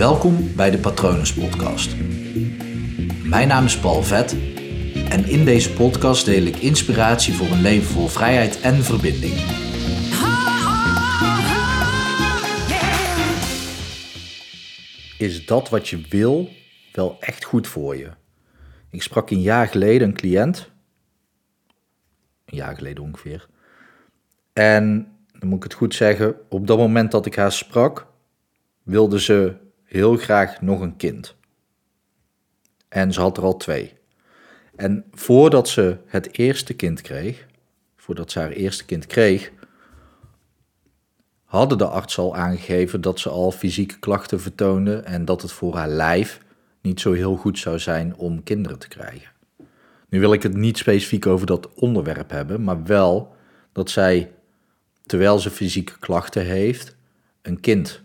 Welkom bij de Patronus Podcast. Mijn naam is Paul Vet en in deze podcast deel ik inspiratie voor een leven vol vrijheid en verbinding. Is dat wat je wil wel echt goed voor je? Ik sprak een jaar geleden een cliënt, een jaar geleden ongeveer, en dan moet ik het goed zeggen, op dat moment dat ik haar sprak, wilde ze heel graag nog een kind. En ze had er al twee. En voordat ze het eerste kind kreeg, voordat ze haar eerste kind kreeg, hadden de arts al aangegeven dat ze al fysieke klachten vertoonde en dat het voor haar lijf niet zo heel goed zou zijn om kinderen te krijgen. Nu wil ik het niet specifiek over dat onderwerp hebben, maar wel dat zij, terwijl ze fysieke klachten heeft, een kind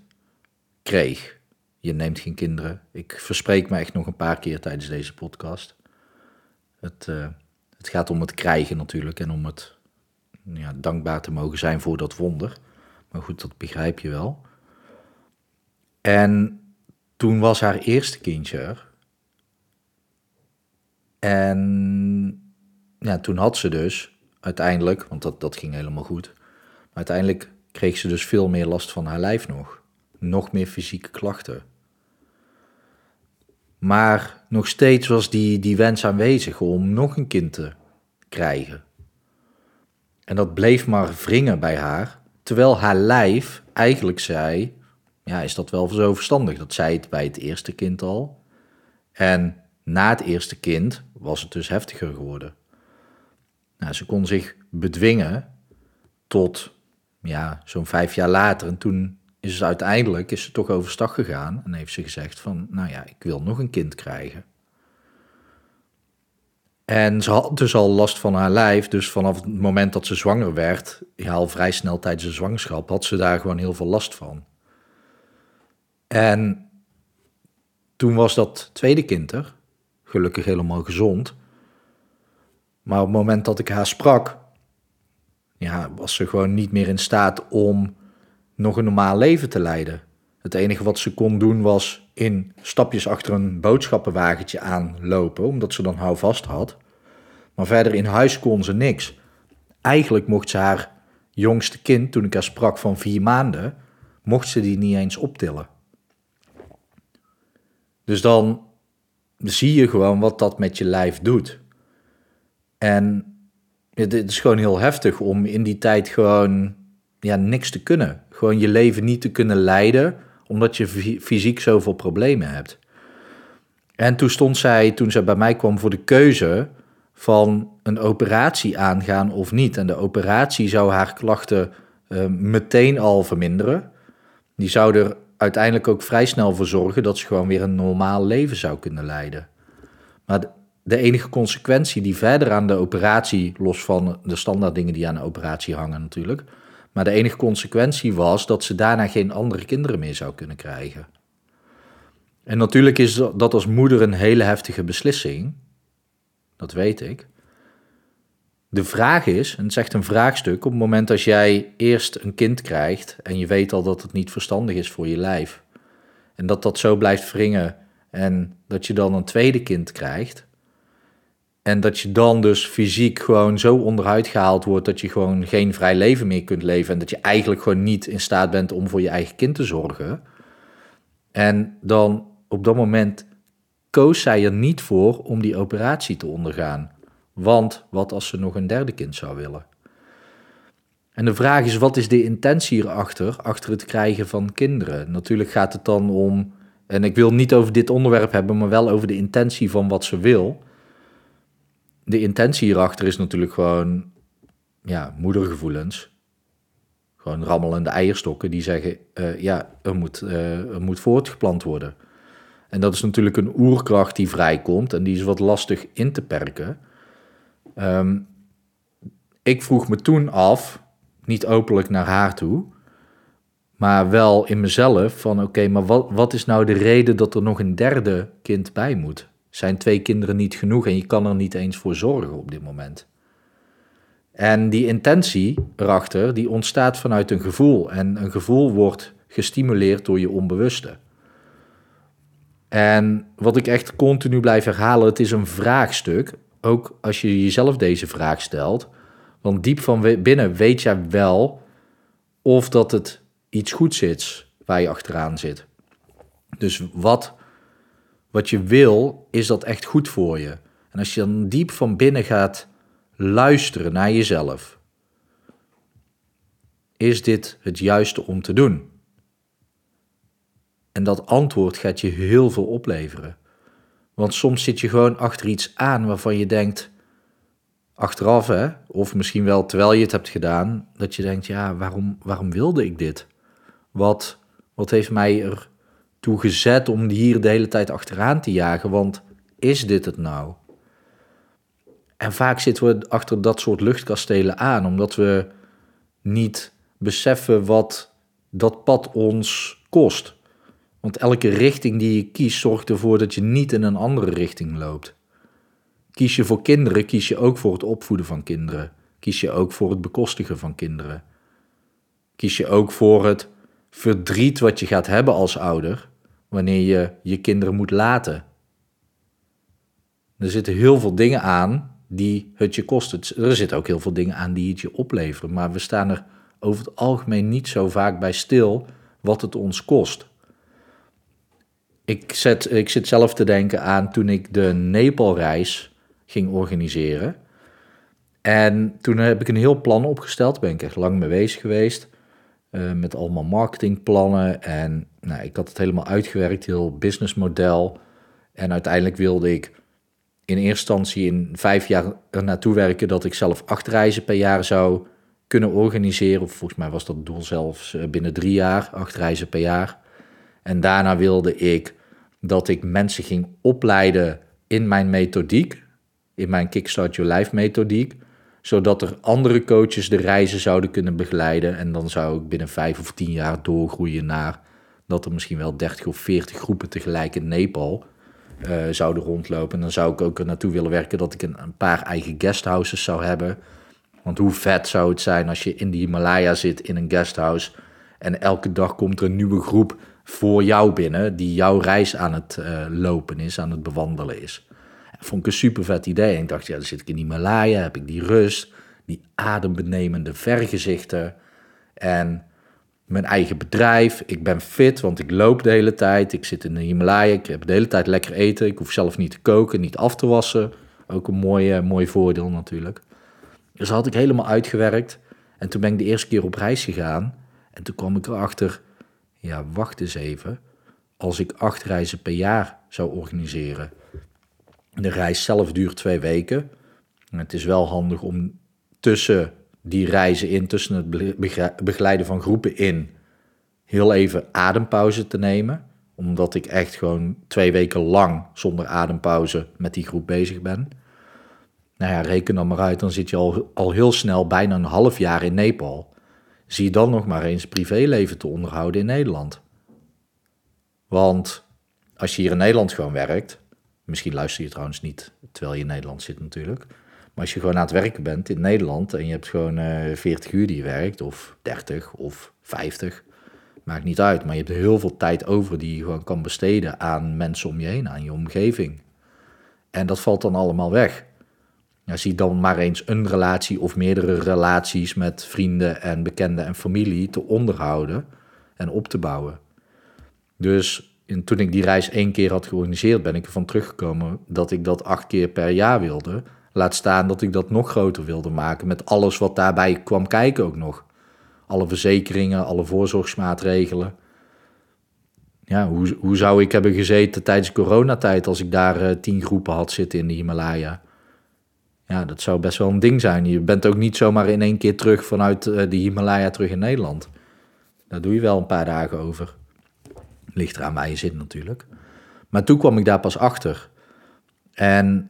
kreeg. Je neemt geen kinderen. Ik verspreek me echt nog een paar keer tijdens deze podcast. Het, uh, het gaat om het krijgen natuurlijk en om het ja, dankbaar te mogen zijn voor dat wonder. Maar goed, dat begrijp je wel. En toen was haar eerste kindje er. En ja, toen had ze dus uiteindelijk, want dat, dat ging helemaal goed. Maar uiteindelijk kreeg ze dus veel meer last van haar lijf nog. Nog meer fysieke klachten. Maar nog steeds was die, die wens aanwezig om nog een kind te krijgen. En dat bleef maar wringen bij haar, terwijl haar lijf eigenlijk zei: Ja, is dat wel zo verstandig? Dat zei het bij het eerste kind al. En na het eerste kind was het dus heftiger geworden. Nou, ze kon zich bedwingen tot ja, zo'n vijf jaar later. En toen is uiteindelijk is ze toch overstag gegaan en heeft ze gezegd van, nou ja, ik wil nog een kind krijgen. En ze had dus al last van haar lijf, dus vanaf het moment dat ze zwanger werd, ja, al vrij snel tijdens de zwangerschap, had ze daar gewoon heel veel last van. En toen was dat tweede kind er, gelukkig helemaal gezond. Maar op het moment dat ik haar sprak, ja, was ze gewoon niet meer in staat om nog een normaal leven te leiden. Het enige wat ze kon doen was in stapjes achter een boodschappenwagentje aanlopen, omdat ze dan houvast had. Maar verder in huis kon ze niks. Eigenlijk mocht ze haar jongste kind, toen ik haar sprak van vier maanden, mocht ze die niet eens optillen. Dus dan zie je gewoon wat dat met je lijf doet. En het is gewoon heel heftig om in die tijd gewoon ja, niks te kunnen. Gewoon je leven niet te kunnen leiden, omdat je fysiek zoveel problemen hebt. En toen stond zij, toen zij bij mij kwam voor de keuze van een operatie aangaan of niet. En de operatie zou haar klachten uh, meteen al verminderen. Die zou er uiteindelijk ook vrij snel voor zorgen dat ze gewoon weer een normaal leven zou kunnen leiden. Maar de, de enige consequentie die verder aan de operatie, los van de standaard dingen die aan de operatie hangen natuurlijk, maar de enige consequentie was dat ze daarna geen andere kinderen meer zou kunnen krijgen. En natuurlijk is dat als moeder een hele heftige beslissing. Dat weet ik. De vraag is, en het is echt een vraagstuk, op het moment als jij eerst een kind krijgt en je weet al dat het niet verstandig is voor je lijf, en dat dat zo blijft wringen en dat je dan een tweede kind krijgt, en dat je dan dus fysiek gewoon zo onderuit gehaald wordt dat je gewoon geen vrij leven meer kunt leven. En dat je eigenlijk gewoon niet in staat bent om voor je eigen kind te zorgen. En dan op dat moment koos zij er niet voor om die operatie te ondergaan. Want wat als ze nog een derde kind zou willen? En de vraag is, wat is de intentie hierachter, achter het krijgen van kinderen? Natuurlijk gaat het dan om, en ik wil niet over dit onderwerp hebben, maar wel over de intentie van wat ze wil de intentie hierachter is natuurlijk gewoon ja, moedergevoelens. Gewoon rammelende eierstokken die zeggen, uh, ja, er moet, uh, er moet voortgeplant worden. En dat is natuurlijk een oerkracht die vrijkomt en die is wat lastig in te perken. Um, ik vroeg me toen af, niet openlijk naar haar toe, maar wel in mezelf van oké, maar wat, wat is nou de reden dat er nog een derde kind bij moet? Zijn twee kinderen niet genoeg en je kan er niet eens voor zorgen op dit moment. En die intentie erachter, die ontstaat vanuit een gevoel. En een gevoel wordt gestimuleerd door je onbewuste. En wat ik echt continu blijf herhalen, het is een vraagstuk. Ook als je jezelf deze vraag stelt. Want diep van binnen weet jij wel of dat het iets goeds is waar je achteraan zit. Dus wat, wat je wil, is dat echt goed voor je. En als je dan diep van binnen gaat luisteren naar jezelf, is dit het juiste om te doen? En dat antwoord gaat je heel veel opleveren. Want soms zit je gewoon achter iets aan waarvan je denkt, achteraf hè, of misschien wel terwijl je het hebt gedaan, dat je denkt, ja, waarom, waarom wilde ik dit? Wat, wat heeft mij ertoe gezet om hier de hele tijd achteraan te jagen? Want is dit het nou? En vaak zitten we achter dat soort luchtkastelen aan, omdat we niet beseffen wat dat pad ons kost. Want elke richting die je kiest zorgt ervoor dat je niet in een andere richting loopt. Kies je voor kinderen, kies je ook voor het opvoeden van kinderen. Kies je ook voor het bekostigen van kinderen. Kies je ook voor het verdriet wat je gaat hebben als ouder wanneer je je kinderen moet laten. Er zitten heel veel dingen aan die het je kost. Er zitten ook heel veel dingen aan die het je opleveren. Maar we staan er over het algemeen niet zo vaak bij stil wat het ons kost. Ik, zet, ik zit zelf te denken aan toen ik de Nepalreis ging organiseren. En toen heb ik een heel plan opgesteld, ben ik echt lang mee bezig geweest. Uh, met allemaal marketingplannen. En nou, ik had het helemaal uitgewerkt, heel businessmodel. En uiteindelijk wilde ik in eerste instantie in vijf jaar er naartoe werken dat ik zelf acht reizen per jaar zou kunnen organiseren. Of volgens mij was dat doel zelfs eh, binnen drie jaar, acht reizen per jaar. En daarna wilde ik dat ik mensen ging opleiden in mijn methodiek, in mijn Kickstart Your Life methodiek, zodat er andere coaches de reizen zouden kunnen begeleiden. En dan zou ik binnen vijf of tien jaar doorgroeien naar dat er misschien wel 30 of 40 groepen tegelijk in Nepal uh, zouden rondlopen. En dan zou ik ook er naartoe willen werken dat ik een, een paar eigen guesthouses zou hebben. Want hoe vet zou het zijn als je in de Himalaya zit in een guesthouse en elke dag komt er een nieuwe groep voor jou binnen die jouw reis aan het uh, lopen is, aan het bewandelen is. Vond ik een super vet idee. En ik dacht, ja, dan zit ik in Himalaya, heb ik die rust, die adembenemende vergezichten en mijn eigen bedrijf. Ik ben fit, want ik loop de hele tijd. Ik zit in de Himalaya, ik heb de hele tijd lekker eten. Ik hoef zelf niet te koken, niet af te wassen. Ook een mooi, mooi voordeel natuurlijk. Dus dat had ik helemaal uitgewerkt. En toen ben ik de eerste keer op reis gegaan. En toen kwam ik erachter, ja, wacht eens even. Als ik acht reizen per jaar zou organiseren. De reis zelf duurt twee weken. En het is wel handig om tussen die reizen in, tussen het begeleiden van groepen in, heel even adempauze te nemen. Omdat ik echt gewoon twee weken lang zonder adempauze met die groep bezig ben. Nou ja, reken dan maar uit, dan zit je al, al heel snel bijna een half jaar in Nepal. Zie je dan nog maar eens privéleven te onderhouden in Nederland. Want als je hier in Nederland gewoon werkt, misschien luister je trouwens niet terwijl je in Nederland zit natuurlijk. Maar als je gewoon aan het werken bent in Nederland en je hebt gewoon uh, eh, 40 uur die je werkt, of 30 of 50, maakt niet uit. Maar je hebt heel veel tijd over die je gewoon kan besteden aan mensen om je heen, aan je omgeving. En dat valt dan allemaal weg. Ja, zie dan maar eens een relatie of meerdere relaties met vrienden en bekenden en familie te onderhouden en op te bouwen. Dus toen ik die reis één keer had georganiseerd, ben ik ervan teruggekomen dat ik dat acht keer per jaar wilde. Laat staan dat ik dat nog groter wilde maken met alles wat daarbij kwam kijken ook nog. Alle verzekeringen, alle voorzorgsmaatregelen. Ja, hoe, hoe zou ik hebben gezeten tijdens coronatijd als ik daar uh, tien groepen had zitten in de Himalaya? Ja, dat zou best wel een ding zijn. Je bent ook niet zomaar in één keer terug vanuit uh, de Himalaya terug in Nederland. Daar doe je wel een paar dagen over. Ligt eraan waar je zit natuurlijk. Maar toen kwam ik daar pas achter. En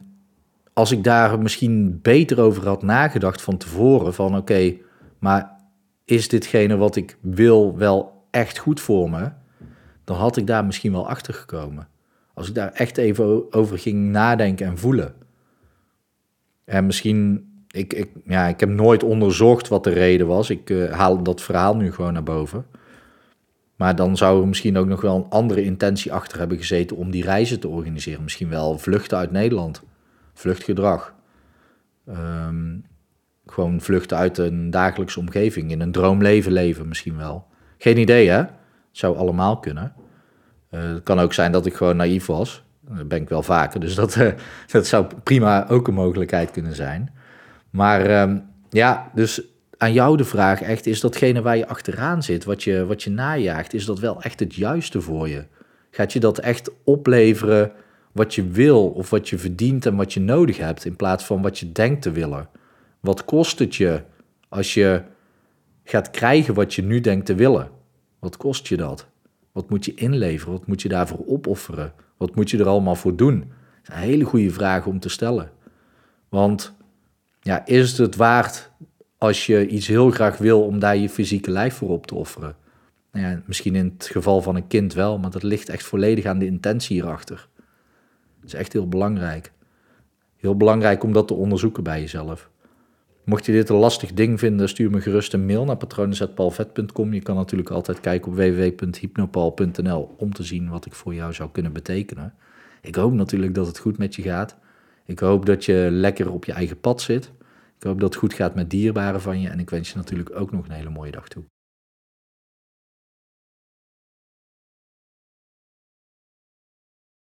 als ik daar misschien beter over had nagedacht van tevoren, van oké, maar is ditgene wat ik wil wel echt goed voor me? Dan had ik daar misschien wel achter gekomen. Als ik daar echt even over ging nadenken en voelen. En misschien, ik, ik, ja, ik heb nooit onderzocht wat de reden was. Ik uh, haal dat verhaal nu gewoon naar boven. Maar dan zou er misschien ook nog wel een andere intentie achter hebben gezeten om die reizen te organiseren. Misschien wel vluchten uit Nederland, vluchtgedrag. Ehm, gewoon vluchten uit een dagelijkse omgeving, in een droomleven leven misschien wel. Geen idee hè, het zou allemaal kunnen. Uh, het kan ook zijn dat ik gewoon naïef was. Dat ben ik wel vaker, dus dat, uh, dat zou prima ook een mogelijkheid kunnen zijn. Maar um, ja, dus aan jou de vraag echt, is datgene waar je achteraan zit, wat je, wat je najaagt, is dat wel echt het juiste voor je? Gaat je dat echt opleveren wat je wil of wat je verdient en wat je nodig hebt, in plaats van wat je denkt te willen? Wat kost het je als je gaat krijgen wat je nu denkt te willen? Wat kost je dat? Wat moet je inleveren? Wat moet je daarvoor opofferen? Wat moet je er allemaal voor doen? Dat een hele goede vraag om te stellen. Want ja, is het het waard als je iets heel graag wil om daar je fysieke lijf voor op te offeren? Nou ja, misschien in het geval van een kind wel, maar dat ligt echt volledig aan de intentie hierachter. Dat is echt heel belangrijk. Heel belangrijk om dat te onderzoeken bij jezelf. Mocht je dit een lastig ding vinden, stuur me gerust een mail naar patronen.palvet.com. Je kan natuurlijk altijd kijken op www.hypnopal.nl om te zien wat ik voor jou zou kunnen betekenen. Ik hoop natuurlijk dat het goed met je gaat. Ik hoop dat je lekker op je eigen pad zit. Ik hoop dat het goed gaat met dierbaren van je. En ik wens je natuurlijk ook nog een hele mooie dag toe.